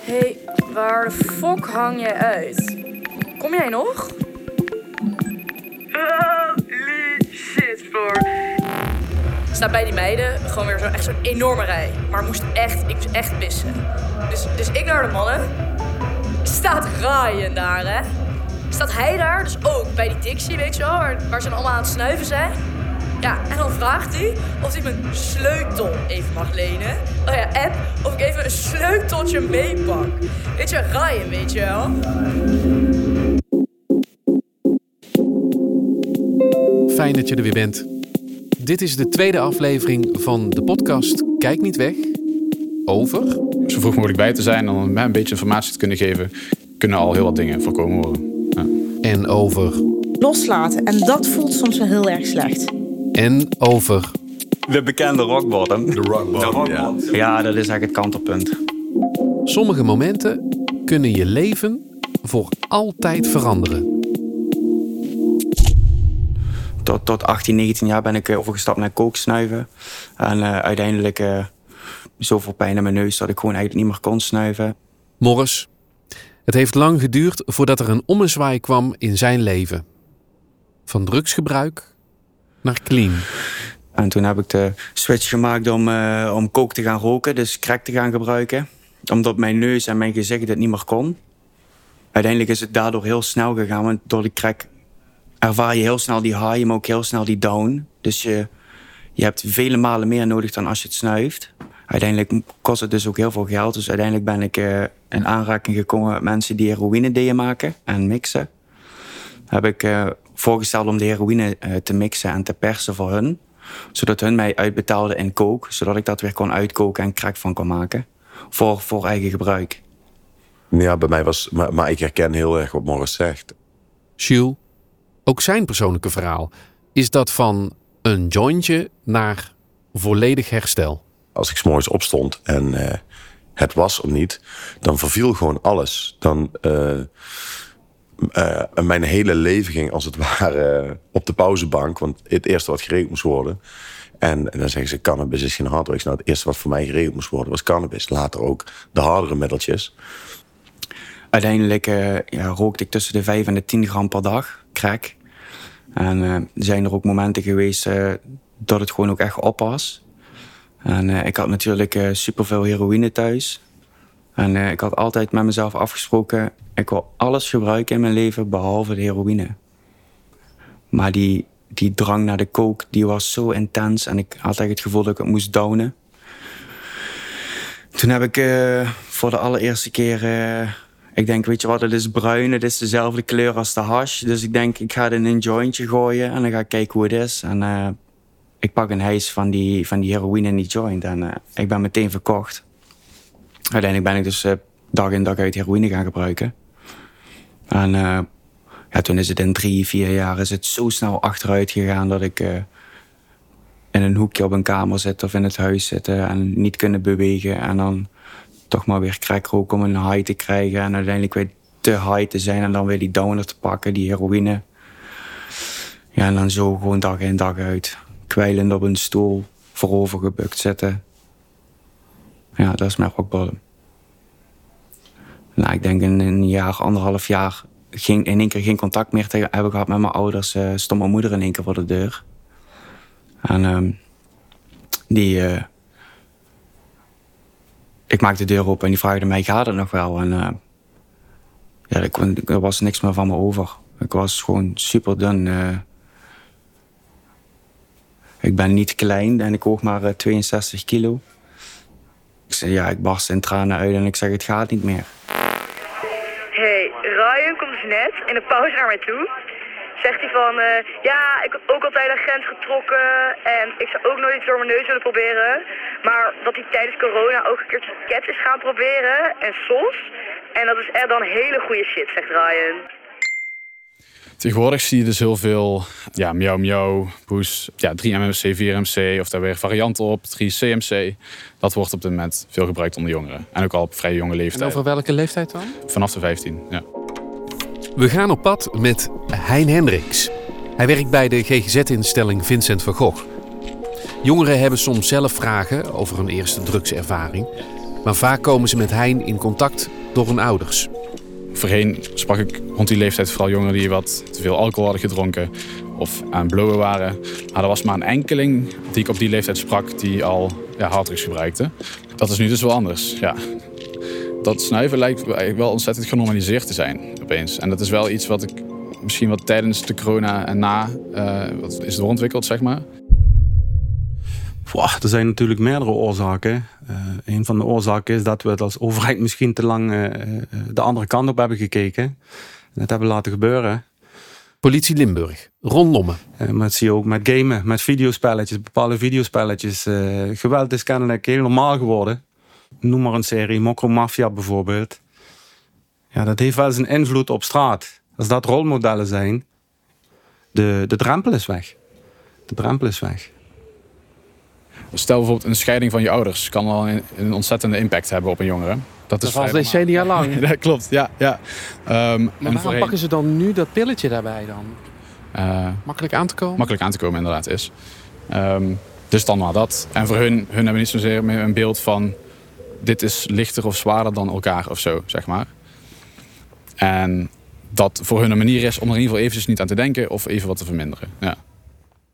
hey, waar de fok hang jij uit? Kom jij nog? Holy shit, Floor. Staat bij die meiden gewoon weer zo, echt zo'n enorme rij. Maar moest echt, ik moest echt pissen. Dus, dus ik naar de mannen. Staat Ryan daar, hè? Staat hij daar, dus ook bij die Dixie, weet je wel, waar, waar ze allemaal aan het snuiven zijn. Ja, en dan vraagt hij of hij mijn sleutel even mag lenen. Oh ja, en of ik even een sleuteltje meepak. Weet je, Ryan, weet je wel. Fijn dat je er weer bent. Dit is de tweede aflevering van de podcast Kijk niet weg. Over. Zo vroeg mogelijk bij te zijn en om een beetje informatie te kunnen geven, kunnen al heel wat dingen voorkomen worden. Ja. En over. Loslaten. En dat voelt soms wel heel erg slecht. En over. De bekende rock bottom. De rock bottom, ja. Ja, dat is eigenlijk het kantelpunt. Sommige momenten kunnen je leven voor altijd veranderen. Tot, tot 18, 19 jaar ben ik eh, overgestapt naar kooksnuiven. En eh, uiteindelijk eh, zoveel pijn in mijn neus dat ik gewoon eigenlijk niet meer kon snuiven. Morris. Het heeft lang geduurd voordat er een ommezwaai kwam in zijn leven. Van drugsgebruik naar clean. En toen heb ik de switch gemaakt om, eh, om kook te gaan roken, dus crack te gaan gebruiken. Omdat mijn neus en mijn gezicht het niet meer kon. Uiteindelijk is het daardoor heel snel gegaan, want door de crack ervaar je heel snel die high, maar ook heel snel die down. Dus je, je hebt vele malen meer nodig dan als je het snuift. Uiteindelijk kost het dus ook heel veel geld. Dus uiteindelijk ben ik eh, in aanraking gekomen met mensen die heroïne deden maken en mixen. Heb ik eh, voorgesteld om de heroïne eh, te mixen en te persen voor hun. Zodat hun mij uitbetaalden in kook. Zodat ik dat weer kon uitkoken en crack van kon maken. Voor, voor eigen gebruik. Ja, bij mij was... Maar, maar ik herken heel erg wat Morris zegt. Jules. Ook zijn persoonlijke verhaal is dat van een jointje naar volledig herstel. Als ik 's morgens opstond en eh, het was er niet, dan verviel gewoon alles. Dan, eh, eh, mijn hele leven ging als het ware op de pauzebank. Want het eerste wat geregeld moest worden. En, dan zeggen ze, cannabis is geen harddrugs. Nou, het eerste wat voor mij geregeld moest worden was cannabis. Later ook de hardere middeltjes. Uiteindelijk eh, rookte ik tussen de 5 en de 10 gram per dag, crack. En eh, zijn er ook momenten geweest dat het gewoon ook echt op was. En ik had natuurlijk superveel heroïne thuis. En eh, ik had altijd met mezelf afgesproken... ik wil alles gebruiken in mijn leven behalve de heroïne. Maar die, die drang naar de coke die was zo intens... en ik had echt het gevoel dat ik het moest downen. Toen heb ik eh, voor de allereerste keer... eh, ik denk, weet je wat, het is bruin. Het is dezelfde kleur als de hash. Dus ik denk, ik ga het in een jointje gooien. En dan ga ik kijken hoe het is. En ik pak een hijs van die, van die heroïne in die joint. En ik ben meteen verkocht. Uiteindelijk ben ik dus eh, dag in dag uit heroïne gaan gebruiken. En eh, ja, toen is het in drie, vier jaar is het zo snel achteruit gegaan... dat ik eh, in een hoekje op een kamer zit of in het huis zitten... en niet kunnen bewegen. En dan toch maar weer crack roken om een high te krijgen. En uiteindelijk weer te high te zijn en dan weer die downer te pakken, die heroïne. Ja, en dan zo gewoon dag in dag uit. Kwijlend op een stoel, voorover gebukt zitten. Ja, dat is mijn bottom. Nou, ik denk in een jaar, anderhalf jaar... Ging, in één keer geen contact meer te hebben gehad met mijn ouders. eh stond mijn moeder in één keer voor de deur. En ehm, die... eh, ik maakte de deur open en die vraagde mij, gaat het nog wel? En eh, ja, er, was niks meer van me over. Ik was gewoon super dun. ik ben niet klein en ik woog maar eh, 62 kilo. Ja, ik barst in tranen uit en ik zeg, het gaat niet meer. Hey, Ryan komt net in de pauze naar mij toe. Zegt hij van, eh, ja, ik heb ook altijd een grens getrokken en ik zou ook nooit iets door mijn neus willen proberen. Maar dat hij tijdens corona ook een keertje cat is gaan proberen en sos. En dat is echt dan hele goede shit, zegt Ryan. Tegenwoordig zie je dus heel veel ja, miauw miauw, poes, ja, 3-MMC, 4MC of daar weer varianten op, 3-CMC. Dat wordt op dit moment veel gebruikt onder jongeren. En ook al op vrij jonge En leeftijd. over welke leeftijd dan? Vanaf de 15, ja. We gaan op pad met Hein Hendricks. Hij werkt bij de GGZ-instelling Vincent van Gogh. Jongeren hebben soms zelf vragen over hun eerste drugservaring. Maar vaak komen ze met Hein in contact door hun ouders. Voorheen sprak ik rond die leeftijd vooral jongeren die wat te veel alcohol hadden gedronken of aan blowen waren. Maar er was maar een enkeling die ik op die leeftijd sprak die al ja, harddrugs gebruikte. Dat is nu dus wel anders. Ja. Dat snuiven lijkt wel ontzettend genormaliseerd te zijn opeens. En dat is wel iets wat ik misschien wat tijdens de corona en na eh, wat is doorontwikkeld, zeg maar. Boah, er zijn natuurlijk meerdere oorzaken. Uh, een van de oorzaken is dat we het als overheid misschien te lang uh, de andere kant op hebben gekeken. En dat hebben laten gebeuren. Politie Limburg, Ron Lomme. Uh, maar dat zie je ook met gamen, met videospelletjes, bepaalde videospelletjes. geweld is kennelijk heel normaal geworden. Noem maar een serie, Mokro Mafia bijvoorbeeld. Ja, dat heeft wel eens een invloed op straat. Als dat rolmodellen zijn, de, de drempel is weg. De drempel is weg. Stel bijvoorbeeld een scheiding van je ouders kan al een, een ontzettende impact hebben op een jongere. Dat, is al decennia lang. dat klopt, ja. ja. Um, maar waarom pakken ze dan nu dat pilletje daarbij dan? Uh, makkelijk aan te komen? Makkelijk aan te komen inderdaad is. Um, dus dan maar dat. En voor hun, hun hebben niet zozeer meer een beeld van... dit is lichter of zwaarder dan elkaar of zo, zeg maar. En dat voor hun een manier is om er in ieder geval eventjes niet aan te denken... of even wat te verminderen, ja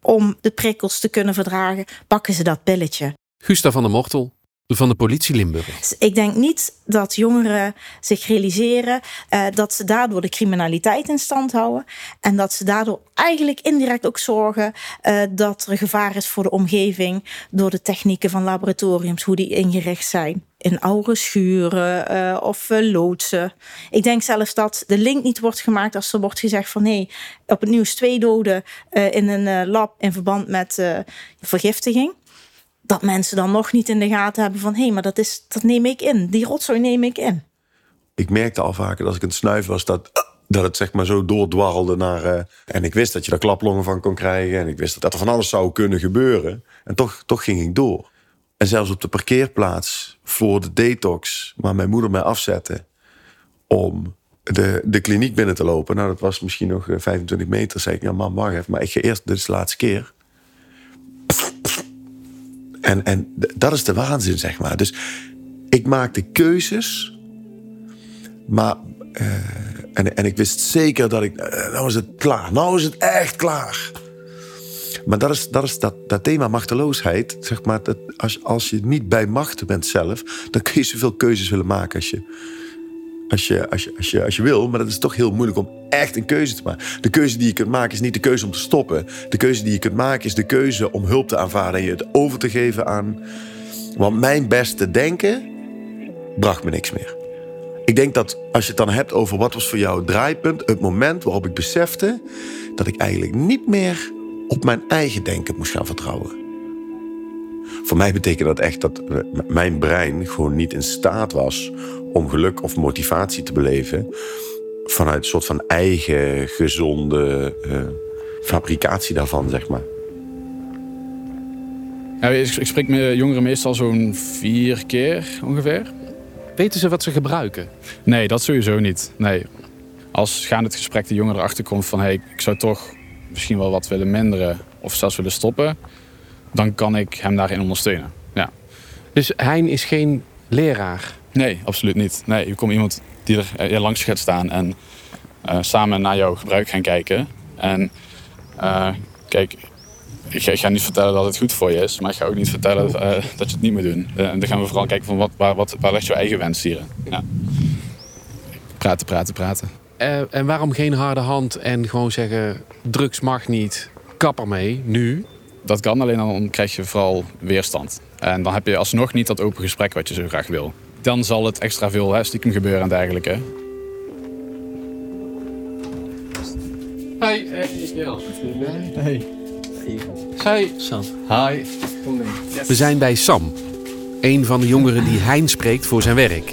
om de prikkels te kunnen verdragen, pakken ze dat pilletje. Gustav van der Mortel van de politie Limburg. Dus ik denk niet dat jongeren zich realiseren uh, dat ze daardoor de criminaliteit in stand houden. En dat ze daardoor eigenlijk indirect ook zorgen uh, dat er gevaar is voor de omgeving door de technieken van laboratoriums, hoe die ingericht zijn. In oude schuren uh, of loodsen. Ik denk zelfs dat de link niet wordt gemaakt als er wordt gezegd van nee, op het nieuws twee doden in een lab in verband met vergiftiging dat mensen dan nog niet in de gaten hebben van hé, hey, maar dat, is, dat neem ik in. Die rotzooi neem ik in. Ik merkte al vaker als ik het snuiven was dat, dat het zeg maar zo doordwarrelde naar. Uh, en ik wist dat je daar klaplongen van kon krijgen. En ik wist dat er van alles zou kunnen gebeuren. En toch, toch ging ik door. En zelfs op de parkeerplaats voor de detox, waar mijn moeder mij afzette om de, de kliniek binnen te lopen. Nou, dat was misschien nog 25 eh, meter. Zei ik, ja, man, wacht even. Maar ik ga eerst, dit is de laatste keer. En, en dat is de waanzin, zeg maar. Dus ik maakte keuzes, maar. Uh, en, en ik wist zeker dat ik. Uh, nou is het klaar. Nou is het echt klaar. Maar dat is dat, is dat, dat thema machteloosheid. Zeg maar, dat als, als je niet bij machten bent zelf, dan kun je zoveel keuzes willen maken als je, als je, als, je, als, je, als je wil. Maar dat is toch heel moeilijk om echt een keuze te maken. De keuze die je kunt maken is niet de keuze om te stoppen. De keuze die je kunt maken is de keuze om hulp te aanvaarden en je het over te geven aan. Want mijn beste denken bracht me niks meer. Ik denk dat als je het dan hebt over wat was voor jou het draaipunt, het moment waarop ik besefte dat ik eigenlijk niet meer op mijn eigen denken moest gaan vertrouwen. Voor mij betekent dat echt dat mijn brein gewoon niet in staat was om geluk of motivatie te beleven vanuit een soort van eigen gezonde uh, fabricatie daarvan, zeg maar. Ja, ik spreek met jongeren meestal zo'n vier keer ongeveer. Weten ze wat ze gebruiken? Nee, dat sowieso niet. Nee. Als gaande het gesprek de jongere erachter komt van... Hey, ik zou toch misschien wel wat willen minderen of zelfs willen stoppen... dan kan ik hem daarin ondersteunen. Ja. Dus Hein is geen leraar? Nee, absoluut niet. Nee, je komt iemand die er eh, langs gaat staan en uh, samen naar jouw gebruik gaan kijken. En uh, kijk, ik ga, niet vertellen dat het goed voor je is, maar ik ga ook niet vertellen uh, dat je het niet moet doen. en dan gaan we vooral kijken van wat, waar, wat, waar ligt jouw eigen wens hier. Ja. Praten, praten, praten. en waarom geen harde hand en gewoon zeggen drugs mag niet, kap ermee, nu? Dat kan, alleen dan krijg je vooral weerstand. En dan heb je alsnog niet dat open gesprek wat je zo graag wil dan zal het extra veel hè, stiekem gebeuren en dergelijke. Hey, hey, Hey. Hey. Sam. Hi. We zijn bij Sam, een van de jongeren die Hein spreekt voor zijn werk.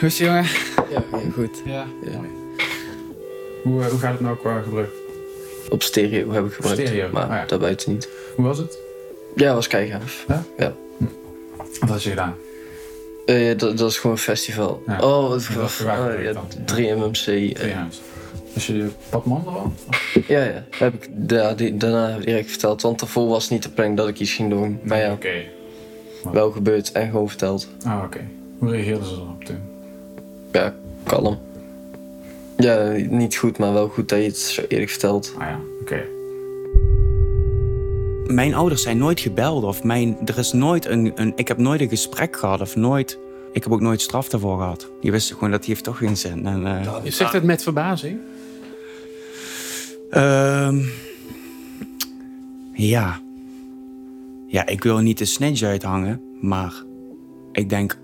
Hoe is het, jongen? Ja, goed. Ja. ja. Hoe, uh, hoe gaat het nou qua gebruik? Op stereo heb ik gebruikt, stereo. maar ah, ja. daarbuiten niet. Hoe was het? Ja, was keigaaf. Ja? ja. Wat had je gedaan? Uh, dat, dat is gewoon een festival. Ja. Oh, wat was oh, ja, 3MMC. 3 Als je Padman al? Ja, ja. Heb ik, die, daarna heb ik direct verteld. Want daarvoor was het niet de planning dat ik iets ging doen. Maar ja. Oké. wel gebeurd en gewoon verteld. Ah, oké. Hoe reageerden ze erop toen? Ja, kalm. Ja, niet goed, maar wel goed dat je het zo eerlijk vertelt. Ah ja, oké. Mijn ouders zijn nooit gebeld of mijn, er is nooit een, een, ik heb nooit een gesprek gehad of nooit, ik heb ook nooit straf daarvoor gehad. Die wisten gewoon dat die heeft toch geen zin. En, eh, Je zegt het met verbazing. Ehm, ja. Ja, ik wil niet de snitch uithangen, maar ik denk,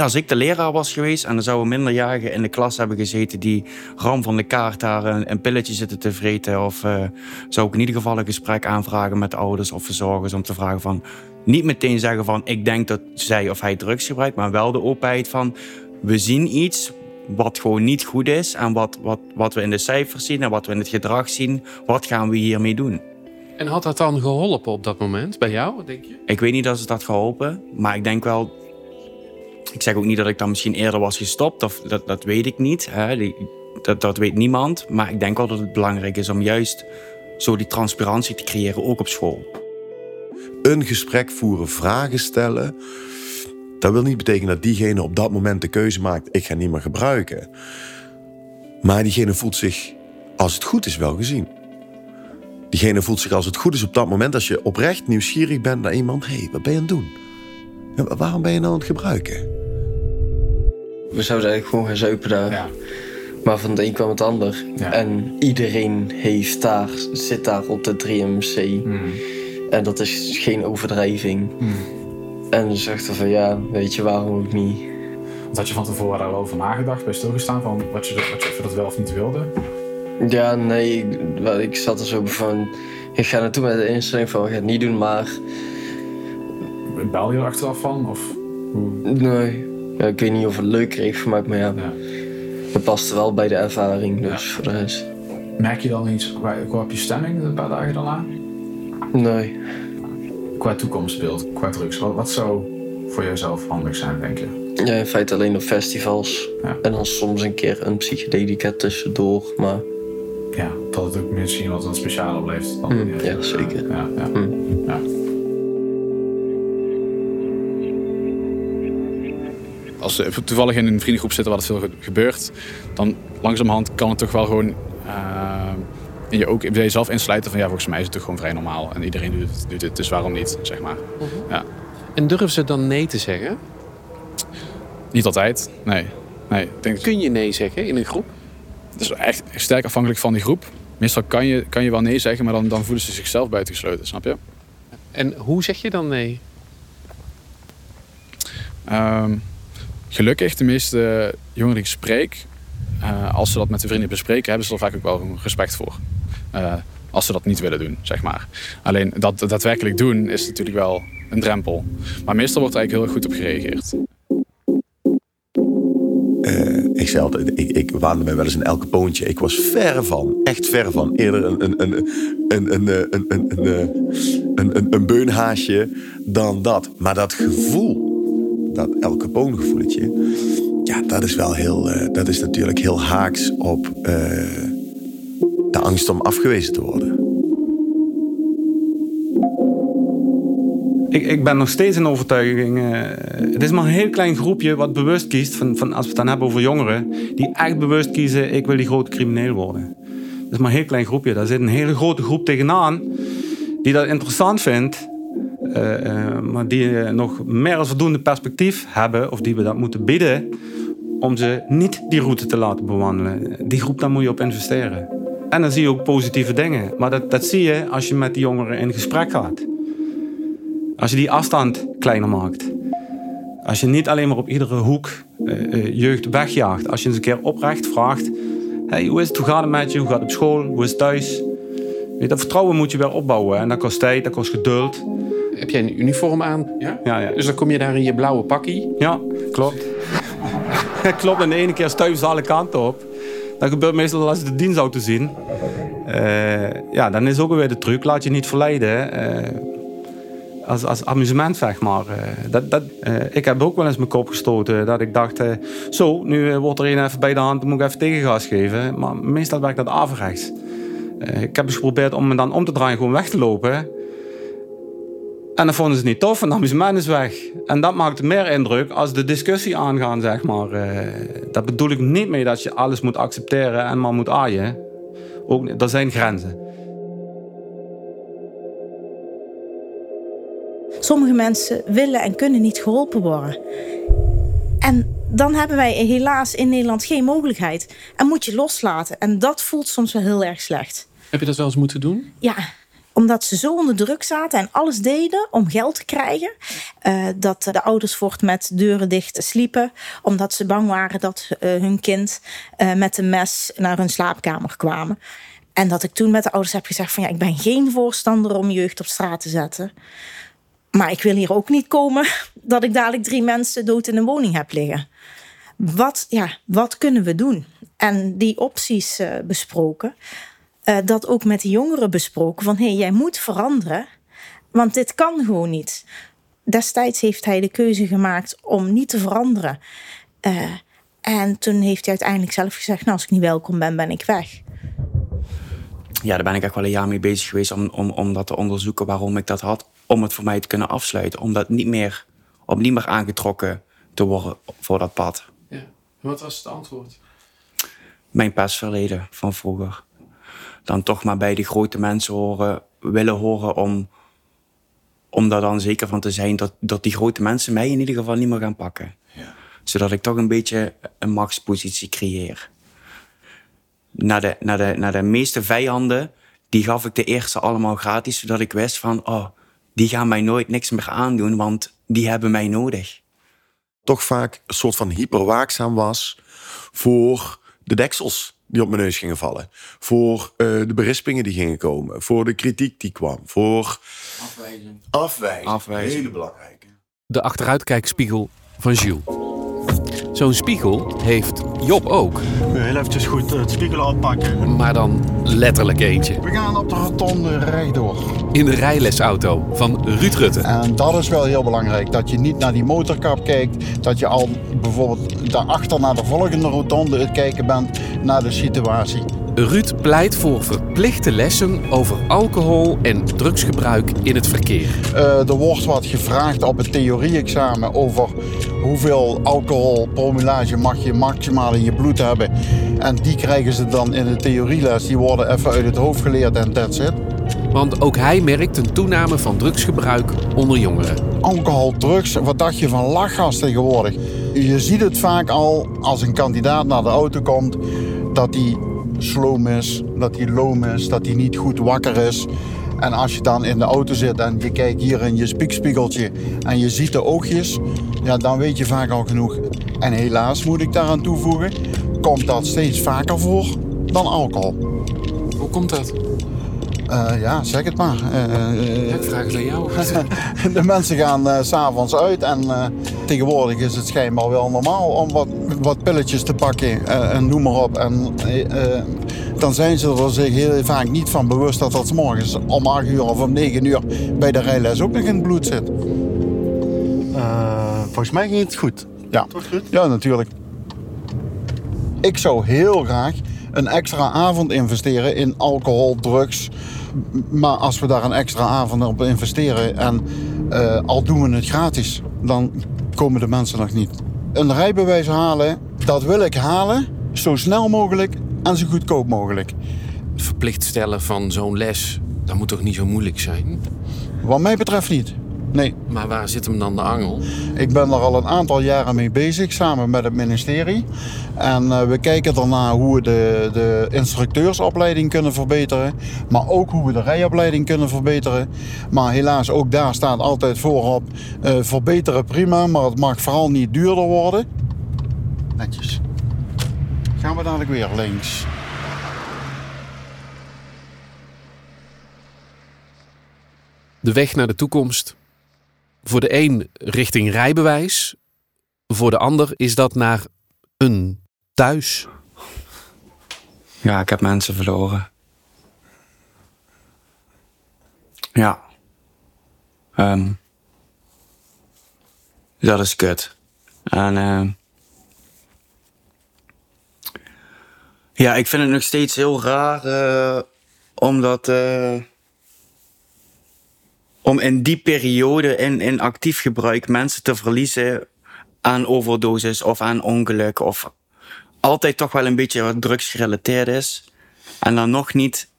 als, ik de leraar was geweest en er zouden minderjarigen in de klas hebben gezeten die ram van de kaart daar een, een pilletje zitten te vreten, of eh, zou ik in ieder geval een gesprek aanvragen met ouders of verzorgers om te vragen van, niet meteen zeggen van, ik denk dat zij of hij drugs gebruikt, maar wel de openheid van, we zien iets wat gewoon niet goed is en wat, wat, wat we in de cijfers zien en wat we in het gedrag zien, wat gaan we hiermee doen? En had dat dan geholpen op dat moment bij jou, denk je? Ik weet niet of het had geholpen, maar ik denk wel. Ik zeg ook niet dat ik dan misschien eerder was gestopt, of dat, dat weet ik niet. Hè. Dat, dat weet niemand. Maar ik denk wel dat het belangrijk is om juist zo die transparantie te creëren, ook op school. Een gesprek voeren, vragen stellen. Dat wil niet betekenen dat diegene op dat moment de keuze maakt: ik ga niet meer gebruiken. Maar diegene voelt zich, als het goed is, wel gezien. Diegene voelt zich als het goed is op dat moment, als je oprecht nieuwsgierig bent naar iemand: hé, hey, wat ben je aan het doen? Waarom ben je nou aan het gebruiken? We zouden eigenlijk gewoon gaan zuipen daar. Maar van het een kwam het ander. En iedereen heeft daar, zit daar op de 3MC. En dat is geen overdrijving. En ze zegt van ja, weet je waarom ook niet. Want had je van tevoren daar wel over nagedacht, bij stilgestaan van wat je, wat je, of je dat wel of niet wilde? Ja, nee, ik, ik zat er zo van. Ik ga naartoe met de instelling van we gaan het niet doen, maar. Bel je er achteraf van? Of hoe? Nee. Ja, ik weet niet of het leuker heeft gemaakt, maar ja. Het paste wel bij de ervaring, dus voor de rest. Merk je dan iets qua, qua op je stemming een paar dagen daarna? Nee. Qua toekomstbeeld, qua drugs, wat, wat zou voor jezelf handig zijn, denk je? Ja, in feite alleen op festivals. En dan soms een keer een psychedelica tussendoor, maar... Ja, dat het ook misschien wat een speciaal blijft. dan- Mm, ja, zeker. Ja, ja. Mm. ja. Als we toevallig in een vriendengroep zitten waar het veel ge- gebeurt, dan langzamerhand kan het toch wel gewoon eh, in je ook bij jezelf insluiten van ja, volgens mij is het toch gewoon vrij normaal en iedereen doet het, doet het dus waarom niet, zeg maar. Ja. En durven ze dan nee te zeggen? Niet altijd, nee. nee denk, Kun je nee zeggen in een groep? Het is echt sterk afhankelijk van die groep. Meestal kan je, kan je wel nee zeggen, maar dan, dan voelen ze zichzelf buitengesloten, snap je? En hoe zeg je dan nee? Ehm, gelukkig, de meeste jongeren die ik spreek, eh, als ze dat met de vrienden bespreken, hebben ze er vaak ook wel respect voor. Eh, als ze dat niet willen doen, zeg maar. Alleen dat daadwerkelijk doen is natuurlijk wel een drempel. Maar meestal wordt er eigenlijk heel goed op gereageerd. Eh, ik zei ik, ik waande mij wel eens in elke poontje. Ik was ver van, echt ver van. Eerder een, een, een, een, een, een, een, eh, een, een, een beunhaasje dan dat. Maar dat gevoel, dat El Capone gevoeletje... Ja, dat is wel heel, eh, dat is natuurlijk heel haaks op eh, de angst om afgewezen te worden. Ik, ik ben nog steeds in overtuiging. eh, het is maar een heel klein groepje wat bewust kiest, van, van, als we het dan hebben over jongeren, die echt bewust kiezen: ik wil die grote crimineel worden. Dat is maar een heel klein groepje. Daar zit een hele grote groep tegenaan die dat interessant vindt, maar die eh, nog meer als voldoende perspectief hebben, of die we dat moeten bieden, om ze niet die route te laten bewandelen. Die groep, daar moet je op investeren. En dan zie je ook positieve dingen. Maar dat, dat zie je als je met die jongeren in gesprek gaat. Als je die afstand kleiner maakt. Als je niet alleen maar op iedere hoek eh, eh, jeugd wegjaagt. Als je eens een keer oprecht vraagt. Hey, hoe is het? Hoe gaat het met je? Hoe gaat het op school? Hoe is het thuis? Dat vertrouwen moet je weer opbouwen. En dat kost tijd, dat kost geduld. Heb jij een uniform aan? Ja? Ja, ja. Dus dan kom je daar in je blauwe pakkie. Ja, klopt. klopt, en de ene keer stuiven ze alle kanten op. Dat gebeurt meestal als je de dienstauto zien. Eh, ja, dan is ook weer de truc. Laat je niet verleiden. eh, als, als amusement, zeg maar. Eh, dat, dat, ik heb ook wel eens mijn kop gestoten. Dat ik dacht, zo, nu wordt er een even bij de hand. Dan moet ik even tegengas geven. Maar meestal werkt dat averechts. Eh, ik heb eens geprobeerd om me dan om te draaien. Gewoon weg te lopen. En dan vonden ze niet tof en dan is men is weg. En dat maakte meer indruk als de discussie aangaan, zeg maar. Uh, dat bedoel ik niet mee dat je alles moet accepteren en maar moet aaien. Ook, er zijn grenzen. Sommige mensen willen en kunnen niet geholpen worden. En dan hebben wij helaas in Nederland geen mogelijkheid. En moet je loslaten. En dat voelt soms wel heel erg slecht. Heb je dat wel eens moeten doen? Ja, omdat ze zo onder druk zaten en alles deden om geld te krijgen. Uh, dat de ouders voort met deuren dicht sliepen. Omdat ze bang waren dat uh, hun kind uh, met een mes naar hun slaapkamer kwamen. En dat ik toen met de ouders heb gezegd van ja, ik ben geen voorstander om jeugd op straat te zetten. Maar ik wil hier ook niet komen dat ik dadelijk drie mensen dood in een woning heb liggen. Wat, ja, wat kunnen we doen? En die opties uh, besproken. Uh, dat ook met de jongeren besproken. Van hé, hey, jij moet veranderen. Want dit kan gewoon niet. Destijds heeft hij de keuze gemaakt om niet te veranderen. Uh, en toen heeft hij uiteindelijk zelf gezegd: Nou, als ik niet welkom ben, ben ik weg. Ja, daar ben ik echt wel een jaar mee bezig geweest om, om, om dat te onderzoeken waarom ik dat had. Om het voor mij te kunnen afsluiten. Om dat niet meer, om niet meer aangetrokken te worden voor dat pad. Ja. Wat was het antwoord? Mijn pestverleden van vroeger. Dan toch maar bij de grote mensen horen, willen horen om, om daar dan zeker van te zijn dat, dat die grote mensen mij in ieder geval niet meer gaan pakken. Ja. Zodat ik toch een beetje een machtspositie creëer. Naar de, naar, de, naar de meeste vijanden, die gaf ik de eerste allemaal gratis, zodat ik wist van, oh, die gaan mij nooit niks meer aandoen, want die hebben mij nodig. Toch vaak een soort van hyperwaakzaam was voor de deksels die op mijn neus gingen vallen. Voor uh, de berispingen die gingen komen. Voor de kritiek die kwam. Voor afwijzing. Afwijzing. afwijzing. Hele belangrijke. De achteruitkijkspiegel van Jules. Zo'n spiegel heeft Job ook. Heel eventjes goed het spiegel oppakken. Maar dan letterlijk eentje. We gaan op de rotonde rechtdoor. In de rijlesauto van Ruud Rutte. En dat is wel heel belangrijk. Dat je niet naar die motorkap kijkt. Dat je al bijvoorbeeld daarachter naar de volgende rotonde het kijken bent naar de situatie. Ruud pleit voor verplichte lessen over alcohol en drugsgebruik in het verkeer. Uh, er wordt wat gevraagd op het theorie-examen over hoeveel alcoholpromillage mag je maximaal in je bloed hebben. En die krijgen ze dan in de theorieles. Die worden even uit het hoofd geleerd en that's it. Want ook hij merkt een toename van drugsgebruik onder jongeren. Alcohol, drugs, wat dacht je van lachgas tegenwoordig? Je ziet het vaak al als een kandidaat naar de auto komt, dat hij sloom is, dat hij loom is, dat hij niet goed wakker is. En als je dan in de auto zit en je kijkt hier in je spiekspiegeltje en je ziet de oogjes, ja, dan weet je vaak al genoeg. En helaas moet ik daaraan toevoegen, komt dat steeds vaker voor dan alcohol. Hoe komt dat? Uh, ja, zeg het maar. Uh, ik vraag het aan jou. de mensen gaan uh, s'avonds uit en tegenwoordig is het schijnbaar wel normaal om wat, wat pilletjes te pakken en noem maar op. En dan zijn ze er zich heel vaak niet van bewust dat dat morgens om 8 uur of om 9 uur bij de rijles ook nog in het bloed zit. volgens mij ging het goed. Ja, Toch goed? Ja, natuurlijk. Ik zou heel graag een extra avond investeren in alcohol, drugs. Maar als we daar een extra avond op investeren en uh, al doen we het gratis, dan komen de mensen nog niet. Een rijbewijs halen, dat wil ik halen, zo snel mogelijk en zo goedkoop mogelijk. Verplicht stellen van zo'n les, dat moet toch niet zo moeilijk zijn? Wat mij betreft niet. Nee. Maar waar zit hem dan de angel? Ik ben er al een aantal jaren mee bezig, samen met het ministerie. En uh, we kijken daarna hoe we de, de instructeursopleiding kunnen verbeteren. Maar ook hoe we de rijopleiding kunnen verbeteren. Maar helaas, ook daar staat altijd voorop... Uh, verbeteren prima, maar het mag vooral niet duurder worden. Netjes. Gaan we dadelijk weer links. De weg naar de toekomst voor de een richting rijbewijs, voor de ander is dat naar een thuis. Ja, ik heb mensen verloren. Ja. Um, dat is kut. En uh, ja, ik vind het nog steeds heel raar, uh, omdat. Uh, om in die periode in, in actief gebruik mensen te verliezen aan overdoses of aan ongeluk of altijd toch wel een beetje wat drugsgerelateerd is. En dan nog niet,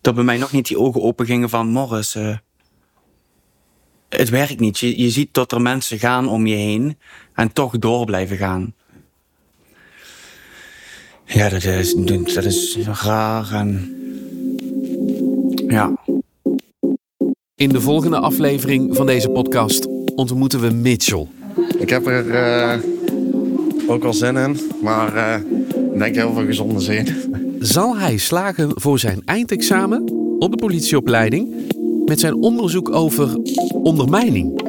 dat bij mij nog niet die ogen open gingen van Morris. Uh, het werkt niet. Je, je ziet dat er mensen gaan om je heen en toch door blijven gaan. Ja, dat is, dat is raar en ja. In de volgende aflevering van deze podcast ontmoeten we Mitchell. Ik heb er uh, ook al zin in, maar uh, ik denk heel veel gezonde zin. Zal hij slagen voor zijn eindexamen op de politieopleiding met zijn onderzoek over ondermijning?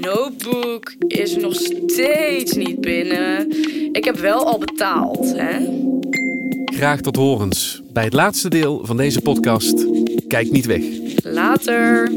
Notebook is nog steeds niet binnen. Ik heb wel al betaald, hè? Graag tot horens bij het laatste deel van deze podcast. Kijk niet weg. Later.